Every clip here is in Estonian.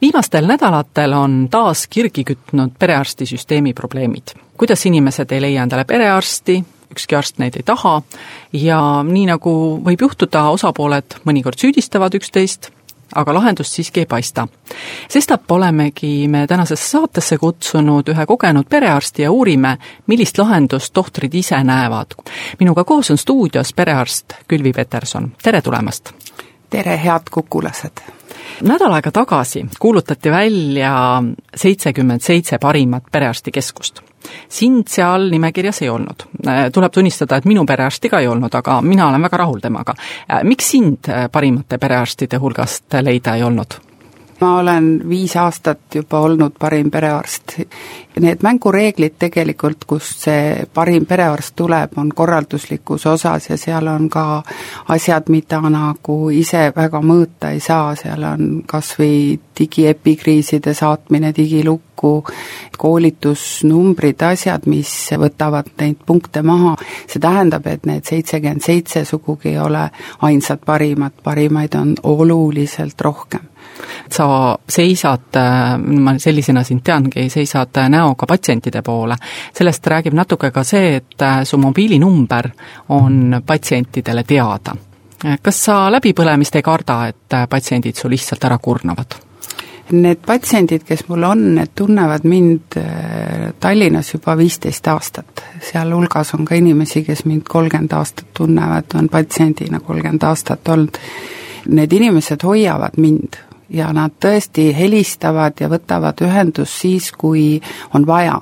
viimastel nädalatel on taas kirgi kütnud perearstisüsteemi probleemid. kuidas inimesed ei leia endale perearsti, ükski arst neid ei taha ja nii, nagu võib juhtuda, osapooled mõnikord süüdistavad üksteist, aga lahendust siiski ei paista. sestap olemegi me tänasesse saatesse kutsunud ühe kogenud perearsti ja uurime, millist lahendust tohtrid ise näevad. minuga koos on stuudios perearst Külvi Peterson, tere tulemast! Tere, head kukulased! nädal aega tagasi kuulutati välja seitsekümmend seitse parimat perearstikeskust. sind seal nimekirjas ei olnud. tuleb tunnistada, et minu perearsti ka ei olnud, aga mina olen väga rahul temaga. miks sind parimate perearstide hulgast leida ei olnud? Ma olen viis aastat juba olnud parim perearst. Need mängureeglid tegelikult, kust see parim perearst tuleb, on korralduslikus osas ja seal on ka asjad, mida nagu ise väga mõõta ei saa, seal on kas või digiepikriiside saatmine digilukku, koolitusnumbrid, asjad, mis võtavad neid punkte maha, see tähendab, et need seitsekümmend seitse sugugi ei ole ainsad parimad, parimaid on oluliselt rohkem sa seisad, ma sellisena sind teangi, seisad näoga patsientide poole. sellest räägib natuke ka see, et su mobiilinumber on patsientidele teada. kas sa läbipõlemist ei karda, et patsiendid su lihtsalt ära kurnavad? Need patsiendid, kes mul on, need tunnevad mind äh, Tallinnas juba viisteist aastat. sealhulgas on ka inimesi, kes mind kolmkümmend aastat tunnevad, on patsiendina kolmkümmend aastat olnud. Need inimesed hoiavad mind, ja nad tõesti helistavad ja võtavad ühendust siis, kui on vaja.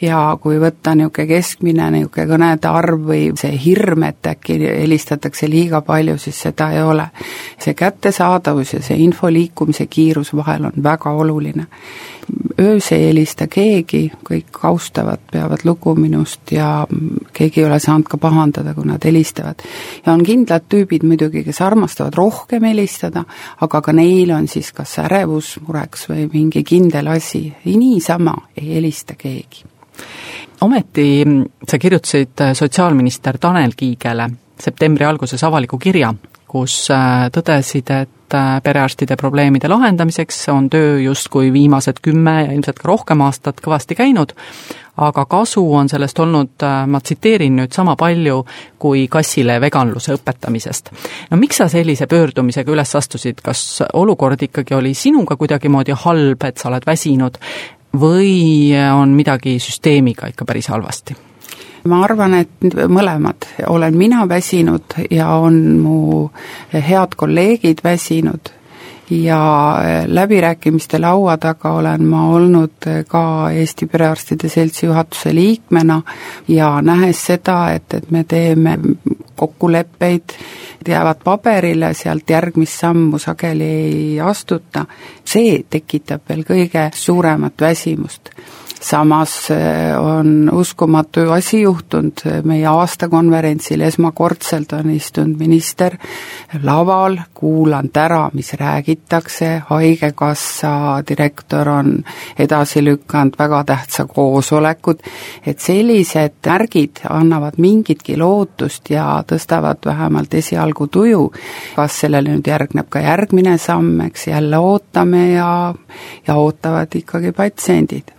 Ja kui võtta niisugune keskmine niisugune kõnede arv või see hirm, et äkki helistatakse liiga palju, siis seda ei ole. see kättesaadavus ja see info liikumise kiirus vahel on väga oluline öös ei helista keegi, kõik austavad, peavad lugu minust ja keegi ei ole saanud ka pahandada, kui nad helistavad. ja on kindlad tüübid muidugi, kes armastavad rohkem helistada, aga ka neil on siis kas ärevus mureks või mingi kindel asi, niisama ei helista keegi. Ometi sa kirjutasid sotsiaalminister Tanel Kiigele septembri alguses avaliku kirja, kus äh, tõdesid, et äh, perearstide probleemide lahendamiseks on töö justkui viimased kümme ja ilmselt ka rohkem aastat kõvasti käinud, aga kasu on sellest olnud, äh, ma tsiteerin nüüd, sama palju kui kassile veganluse õpetamisest. no miks sa sellise pöördumisega üles astusid, kas olukord ikkagi oli sinuga kuidagimoodi halb, et sa oled väsinud, või on midagi süsteemiga ikka päris halvasti? ma arvan, et mõlemad, olen mina väsinud ja on mu head kolleegid väsinud ja läbirääkimiste laua taga olen ma olnud ka Eesti Perearstide Seltsi juhatuse liikmena ja nähes seda, et, et me teeme kokkuleppeid, jäävad paberile, sealt järgmist sammu sageli ei astuta, see tekitab veel kõige suuremat väsimust samas eh, on uskumatu asi juhtunud, meie aastakonverentsil esmakordselt on istunud minister laval, kuulanud ära, mis räägitakse, Haigekassa direktor on edasi lükanud väga tähtsa koosolekut, et sellised märgid annavad mingitki lootust ja tõstavad vähemalt esialgu tuju, kas sellele nüüd järgneb ka järgmine samm, eks jälle ootame ja, ja ootavad ikkagi patsiendid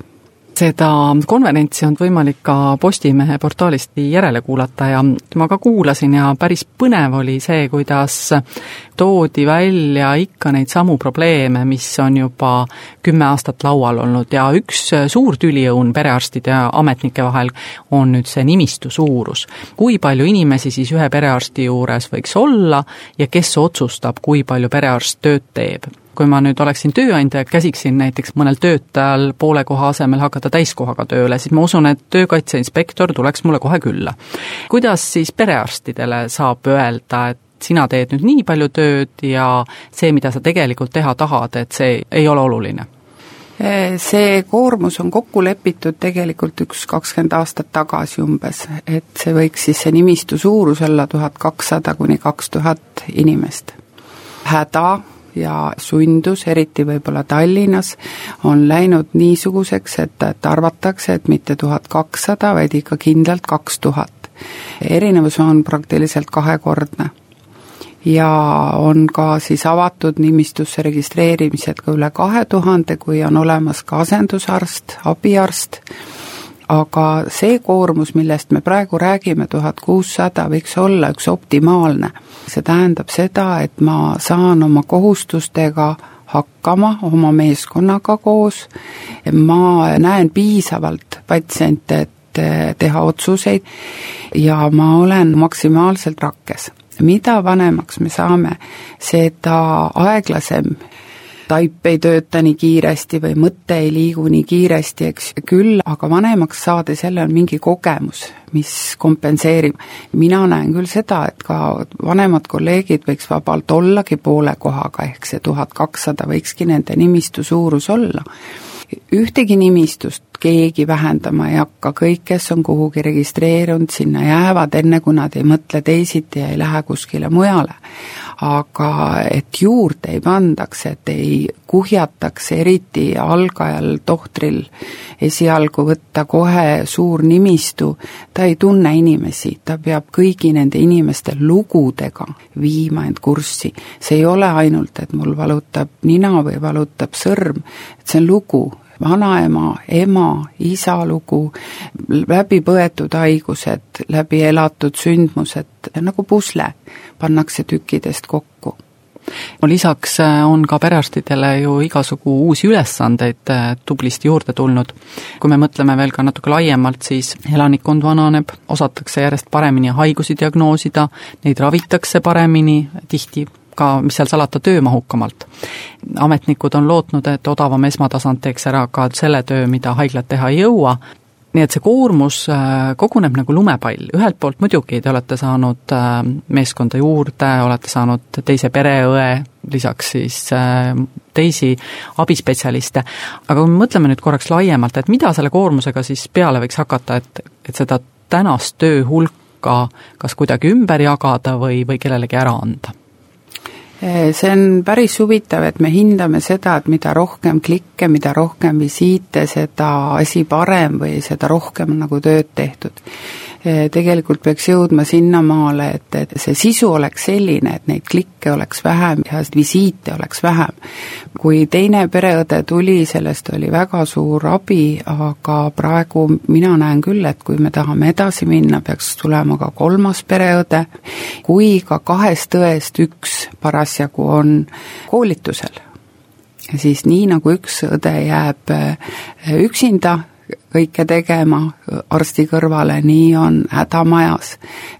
seda konverentsi on võimalik ka Postimehe portaalist järele kuulata ja ma ka kuulasin ja päris põnev oli see, kuidas toodi välja ikka neid samu probleeme, mis on juba kümme aastat laual olnud ja üks suur tüliõun perearstide ja ametnike vahel on nüüd see nimistu suurus. kui palju inimesi siis ühe perearsti juures võiks olla ja kes otsustab, kui palju perearst tööd teeb kui ma nüüd oleksin tööandja ja käsiksin näiteks mõnel töötajal poole koha asemel hakata täiskohaga tööle, siis ma usun, et töökaitse inspektor tuleks mulle kohe külla. kuidas siis perearstidele saab öelda, et sina teed nüüd nii palju tööd ja see, mida sa tegelikult teha tahad, et see ei ole oluline? see koormus on kokku lepitud tegelikult üks kakskümmend aastat tagasi umbes, et see võiks siis, see nimistu suurus olla tuhat kakssada kuni kaks tuhat inimest. häda ja sundus, eriti võib-olla Tallinnas, on läinud niisuguseks, et, et arvatakse, et mitte tuhat kakssada, vaid ikka kindlalt kaks tuhat. erinevus on praktiliselt kahekordne ja on ka siis avatud nimistusse registreerimised ka üle kahe tuhande, kui on olemas ka asendusarst, abiarst, aga see koormus, millest me praegu räägime, tuhat kuussada, võiks olla üks optimaalne. see tähendab seda, et ma saan oma kohustustega hakkama oma meeskonnaga koos, ma näen piisavalt patsiente, et teha otsuseid ja ma olen maksimaalselt rakkes mida vanemaks me saame, seda aeglasem taip ei tööta nii kiiresti või mõte ei liigu nii kiiresti, eks, küll aga vanemaks saades jälle on mingi kogemus, mis kompenseerib. mina näen küll seda, et ka vanemad kolleegid võiks vabalt ollagi poole kohaga, ehk see tuhat kakssada võikski nende nimistu suurus olla ühtegi nimistust keegi vähendama ei hakka, kõik, kes on kuhugi registreerunud, sinna jäävad, enne kui nad ei mõtle teisiti ja ei lähe kuskile mujale. aga et juurde ei pandaks, et ei kuhjataks eriti algajal tohtril esialgu võtta kohe suur nimistu, ta ei tunne inimesi, ta peab kõigi nende inimeste lugudega viima end kurssi. see ei ole ainult, et mul valutab nina või valutab sõrm, et see on lugu, vanaema, ema, isa lugu, läbi põetud haigused, läbi elatud sündmused, nagu pusle pannakse tükkidest kokku no lisaks äh, on ka perearstidele ju igasugu uusi ülesandeid äh, tublisti juurde tulnud. kui me mõtleme veel ka natuke laiemalt, siis elanikkond vananeb, osatakse järjest paremini haigusi diagnoosida, neid ravitakse paremini, tihti ka, mis seal salata, töömahukamalt. ametnikud on lootnud, et odavam esmatasand teeks ära ka selle töö, mida haiglad teha ei jõua, nii et see koormus äh, koguneb nagu lumepall, ühelt poolt muidugi te olete saanud äh, meeskonda juurde, olete saanud teise pereõe, lisaks siis äh, teisi abispetsialiste, aga kui me mõtleme nüüd korraks laiemalt, et mida selle koormusega siis peale võiks hakata, et, et seda tänast töö hulka kas kuidagi ümber jagada või, või kellelegi ära anda? Eh, see on päris huvitav, et me hindame seda, et mida rohkem klikke, mida rohkem visiite, seda asi parem või seda rohkem nagu tööd tehtud. Eh, tegelikult peaks jõudma sinnamaale, et, et see sisu oleks selline, et neid klikke oleks vähem ja visiite oleks vähem. kui teine pereõde tuli, sellest oli väga suur abi, aga praegu mina näen küll, et kui me tahame edasi minna, peaks tulema ka kolmas pereõde, kui ka kahest õest üks parasjagu on koolitusel siis nii, nagu üks õde jääb eh, üksinda kõike tegema arsti kõrvale, nii on hädamajas.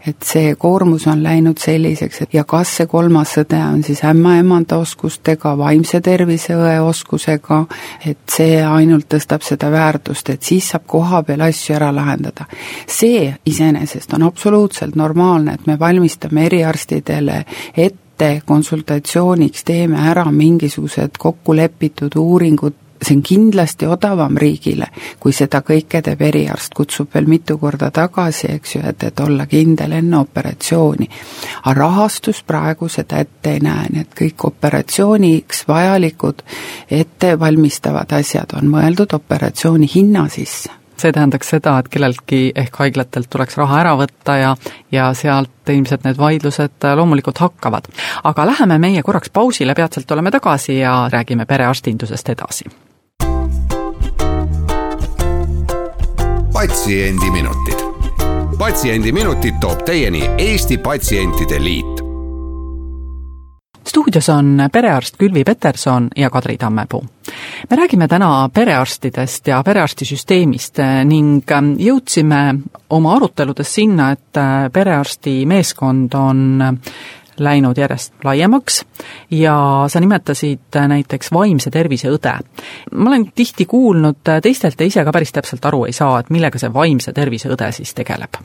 et see koormus on läinud selliseks, et ja kas see kolmas õde on siis ämmaemanda oskustega, vaimse tervise õe oskusega, et see ainult tõstab seda väärtust, et siis saab koha peal asju ära lahendada. see iseenesest on absoluutselt normaalne, et me valmistame eriarstidele ette konsultatsiooniks, teeme ära mingisugused kokkulepitud uuringud, see on kindlasti odavam riigile, kui seda kõike teeb eriarst, kutsub veel mitu korda tagasi, eks ju, et, et olla kindel enne operatsiooni. aga rahastus praegu seda ette ei näe, nii et kõik operatsiooniks vajalikud ettevalmistavad asjad on mõeldud operatsiooni hinna sisse see tähendaks seda, et kelleltki ehk haiglatelt tuleks raha ära võtta ja, ja sealt ilmselt need vaidlused loomulikult hakkavad. aga läheme meie korraks pausile, peatselt oleme tagasi ja räägime perearstindusest edasi. Patsiendiminutid. patsiendiminutid toob teieni Eesti Patsientide Liit stuudios on perearst Külvi Peterson ja Kadri Tammepuu. me räägime täna perearstidest ja perearstisüsteemist ning ähm, jõudsime oma aruteludes sinna, et äh, perearsti meeskond on läinud järjest laiemaks ja sa nimetasid näiteks vaimse tervise õde. ma olen tihti kuulnud teistelt ja ise ka päris täpselt aru ei saa, et millega see vaimse tervise õde siis tegeleb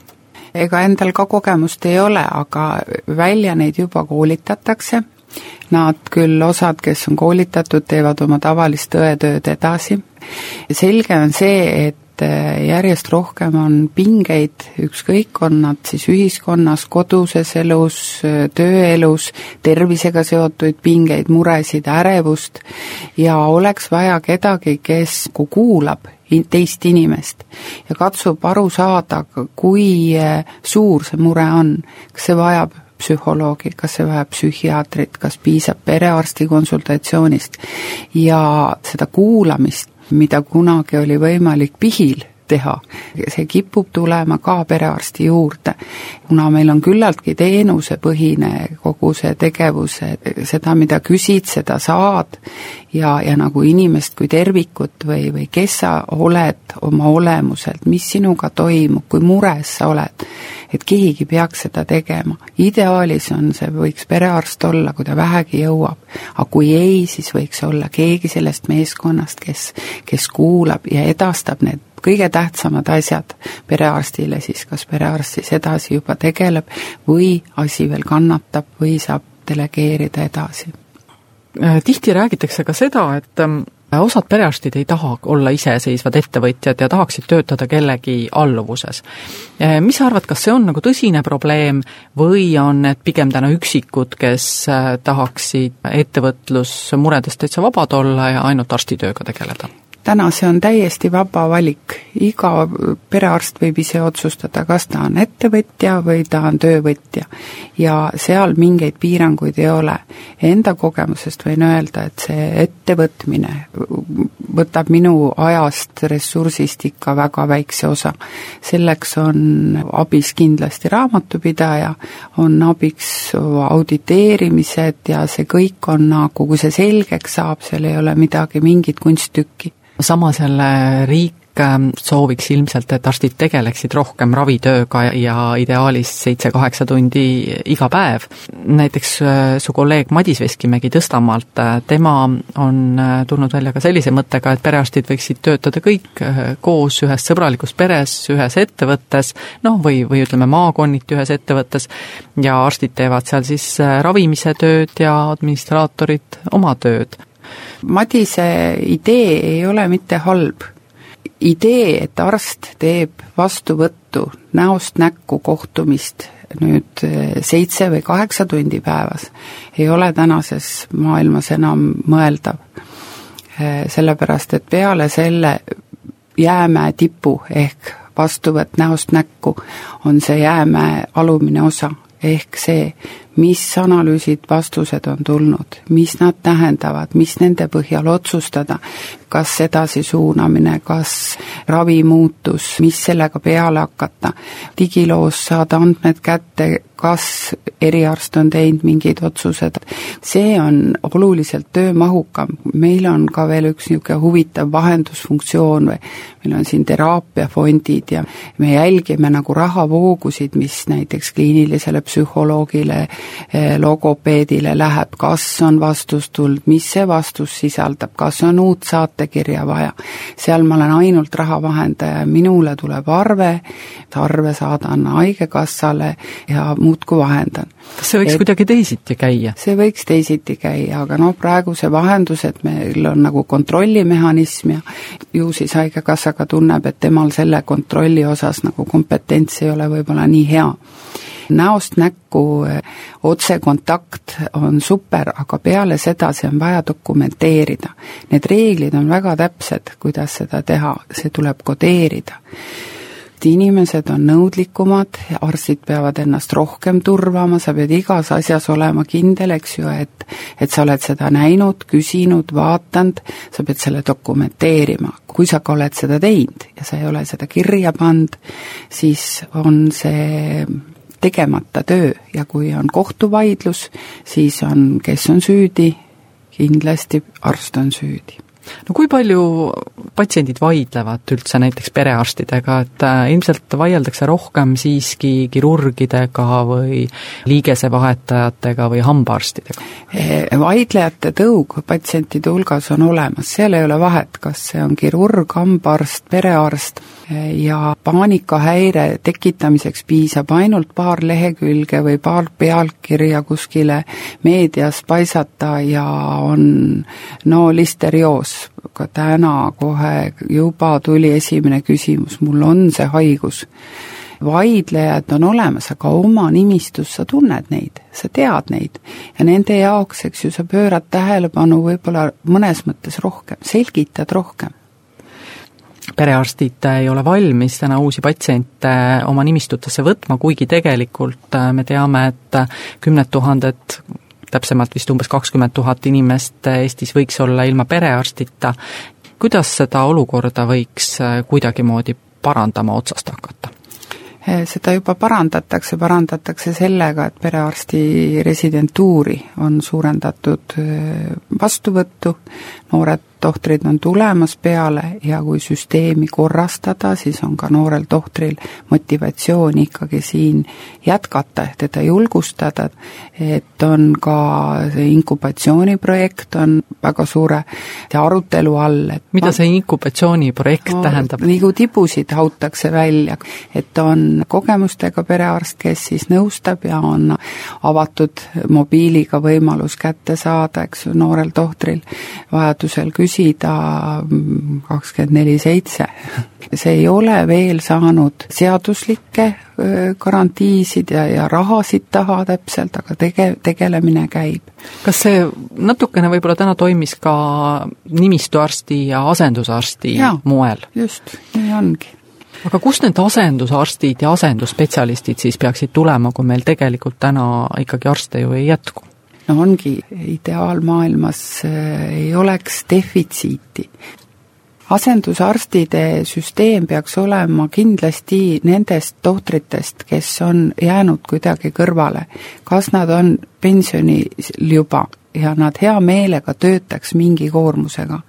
ega endal ka kogemust ei ole, aga välja neid juba koolitatakse Nad küll, osad, kes on koolitatud, teevad oma tavalist õetööd edasi. selge on see, et järjest rohkem on pingeid, ükskõik, on nad siis ühiskonnas, koduses elus, tööelus, tervisega seotuid pingeid, muresid, ärevust. Ja oleks vaja kedagi, kes kuulab teist inimest ja katsub aru saada, kui suur see mure on, kas see vajab psühholoogi, kas see vajab psühhiaatrit, kas piisab perearsti konsultatsioonist. Ja seda kuulamist, mida kunagi oli võimalik pihil teha. see kipub tulema ka perearsti juurde. kuna meil on küllaltki teenusepõhine kogu see tegevus, seda, mida küsid, seda saad ja, ja nagu inimest kui tervikut või, või kes sa oled oma olemuselt, mis sinuga toimub, kui mures sa oled, et keegi peaks seda tegema. ideaalis on see, võiks perearst olla, kui ta vähegi jõuab, aga kui ei, siis võiks olla keegi sellest meeskonnast, kes, kes kuulab ja edastab need kõige tähtsamad asjad perearstile, siis kas perearst siis edasi juba tegeleb või asi veel kannatab või saab delegeerida edasi. Äh, tihti räägitakse ka seda, et ähm, osad perearstid ei taha olla iseseisvad ettevõtjad ja tahaksid töötada kellegi alluvuses. Äh, mis sa arvad, kas see on nagu tõsine probleem või on need pigem täna üksikud, kes äh, tahaksid ettevõtlusmuredest täitsa vabad olla ja ainult arstitööga tegeleda? Täna see on täiesti vaba valik, iga perearst võib ise otsustada, kas ta on ettevõtja või ta on töövõtja. ja seal mingeid piiranguid ei ole. Enda kogemusest võin öelda, et see ettevõtmine võtab minu ajast, ressursist ikka väga väikse osa. selleks on abis kindlasti raamatupidaja, on abiks auditeerimised ja see kõik on nagu, kui see selgeks saab, seal ei ole midagi, mingit kunsttükki samas jälle riik ähm, sooviks ilmselt, et arstid tegeleksid rohkem ravitööga ja ideaalis seitse-kaheksa tundi iga päev. näiteks äh, su kolleeg Madis Veskimägi Tõstamaalt, äh, tema on äh, tulnud välja ka sellise mõttega, et perearstid võiksid töötada kõik koos ühes sõbralikus peres, ühes ettevõttes, noh, või, või ütleme, maakonniti ühes ettevõttes, ja arstid teevad seal siis ravimise tööd ja administraatorid oma tööd Madise idee ei ole mitte halb. idee, et arst teeb vastuvõttu, näost näkku kohtumist nüüd eh, seitse või kaheksa tundi päevas, ei ole tänases maailmas enam mõeldav. Eh, sellepärast, et peale selle jäämäe tipu ehk vastuvõtt näost näkku on see jäämäe alumine osa, ehk see, mis analüüsid, vastused on tulnud, mis nad tähendavad, mis nende põhjal otsustada, kas edasisuunamine, kas ravimuutus, mis sellega peale hakata, digiloos saada andmed kätte, kas eriarst on teinud mingid otsused, see on oluliselt töömahukam, meil on ka veel üks niisugune huvitav vahendusfunktsioon või meil on siin teraapiafondid ja me jälgime nagu rahavoogusid, mis näiteks kliinilisele psühholoogile, logopeedile läheb, kas on vastus tulnud, mis see vastus sisaldab, kas on uut saatekirja vaja. seal ma olen ainult rahavahendaja ja minule tuleb arve, arve saadan Haigekassale ja muu muudkui vahendan. kas see võiks et, kuidagi teisiti käia? see võiks teisiti käia, aga noh, praegu see vahendus, et meil on nagu kontrollimehhanism ja ju siis Haigekassa ka tunneb, et temal selle kontrolli osas nagu kompetents ei ole võib-olla nii hea näost näkku otsekontakt on super, aga peale seda see on vaja dokumenteerida. Need reeglid on väga täpsed, kuidas seda teha, see tuleb kodeerida inimesed on nõudlikumad, arstid peavad ennast rohkem turvama, sa pead igas asjas olema kindel, eks ju, et et sa oled seda näinud, küsinud, vaatanud, sa pead selle dokumenteerima. kui sa ka oled seda teinud ja sa ei ole seda kirja pannud, siis on see tegemata töö. Ja kui on kohtuvaidlus, siis on, kes on süüdi, kindlasti arst on süüdi no kui palju patsiendid vaidlevad üldse näiteks perearstidega, et äh, ilmselt vaieldakse rohkem siiski kirurgidega või liigesevahetajatega või hambaarstidega? Eh, vaidlejate tõug patsientide hulgas on olemas, seal ei ole vahet, kas see on kirurg, hambaarst, perearst eh, ja paanikahäire tekitamiseks piisab ainult paar lehekülge või paar pealkirja kuskile meedias paisata ja on no listerioos ka täna kohe juba tuli esimene küsimus, mul on see haigus. vaidlejad on olemas, aga oma nimistus sa tunned neid, sa tead neid. Ja nende jaoks, eks ju, sa pöörad tähelepanu võib-olla mõnes mõttes rohkem, selgitad rohkem. Perearstid ei ole valmis täna uusi patsiente oma nimistutesse võtma, kuigi tegelikult me teame, et kümned tuhanded täpsemalt vist umbes kakskümmend tuhat inimest Eestis võiks olla ilma perearstita. kuidas seda olukorda võiks äh, kuidagimoodi parandama otsast hakata? Äh, seda juba parandatakse, parandatakse sellega, et perearsti residentuuri on suurendatud äh, vastuvõttu, noored tohtrid on tulemas peale ja kui süsteemi korrastada, siis on ka noorel tohtril motivatsioon ikkagi siin jätkata, teda julgustada, et on ka see inkubatsiooniprojekt on väga suure arutelu all, et mida see inkubatsiooniprojekt no, tähendab? nagu tibusid hautakse välja, et on kogemustega perearst, kes siis nõustab ja on avatud mobiiliga võimalus kätte saada, eks ju, noorel tohtril vajadusel küsida, küsida kakskümmend neli seitse. see ei ole veel saanud seaduslikke garantiisid ja, ja rahasid taha täpselt, aga tege-, tegelemine käib. kas see natukene võib-olla täna toimis ka nimistuarsti ja asendusarsti ja, moel? just, nii ongi aga kust need asendusarstid ja asendusspetsialistid siis peaksid tulema, kui meil tegelikult täna ikkagi arste ju ei jätku? No ongi, ideaalmaailmas äh, ei oleks defitsiiti. asendusarstide süsteem peaks olema kindlasti nendest tohtritest, kes on jäänud kuidagi kõrvale. kas nad on pensionil juba ja nad hea meelega töötaks mingi koormusega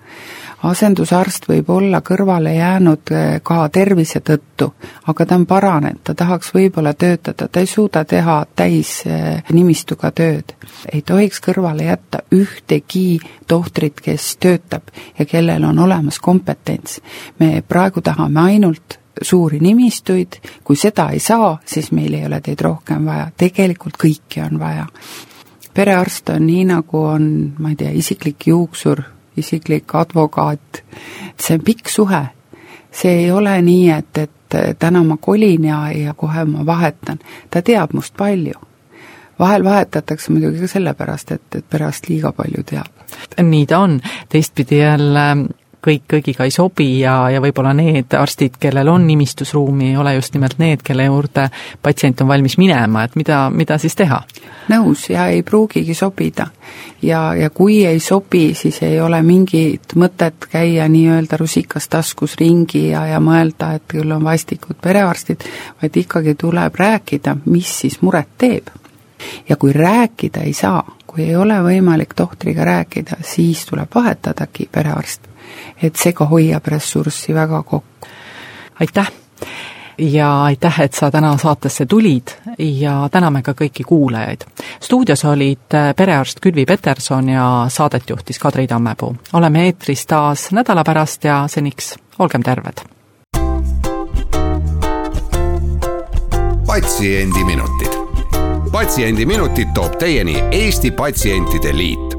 asendusarst võib olla kõrvale jäänud eh, ka tervise tõttu, aga ta on paranenud, ta tahaks võib-olla töötada, ta ei suuda teha täisnimistuga eh, tööd. ei tohiks kõrvale jätta ühtegi tohtrit, kes töötab ja kellel on olemas kompetents. me praegu tahame ainult suuri nimistuid, kui seda ei saa, siis meil ei ole teid rohkem vaja, tegelikult kõiki on vaja. perearst on nii, nagu on, ma ei tea, isiklik juuksur isiklik advokaat, see on pikk suhe. see ei ole nii, et, et täna ma kolin ja, ja kohe ma vahetan. ta teab must palju. vahel vahetatakse muidugi ka sellepärast, et, et perearst liiga palju teab. nii ta on, teistpidi jälle kõik kõigiga ei sobi ja, ja võib-olla need arstid, kellel on nimistusruumi, ei ole just nimelt need, kelle juurde patsient on valmis minema, et mida, mida siis teha? nõus, ja ei pruugigi sobida. ja, ja kui ei sobi, siis ei ole mingit mõtet käia nii-öelda rusikas taskus ringi ja, ja mõelda, et küll on vastikud perearstid, vaid ikkagi tuleb rääkida, mis siis muret teeb. ja kui rääkida ei saa, kui ei ole võimalik tohtriga rääkida, siis tuleb vahetadagi perearst et see ka hoiab ressurssi väga kokku. aitäh! ja aitäh, et sa täna saatesse tulid ja täname ka kõiki kuulajaid. stuudios olid äh, perearst Külvi Peterson ja saadet juhtis Kadri Tammepuu. oleme eetris taas nädala pärast ja seniks olgem terved! patsiendiminutid. patsiendiminutid toob teieni Eesti Patsientide Liit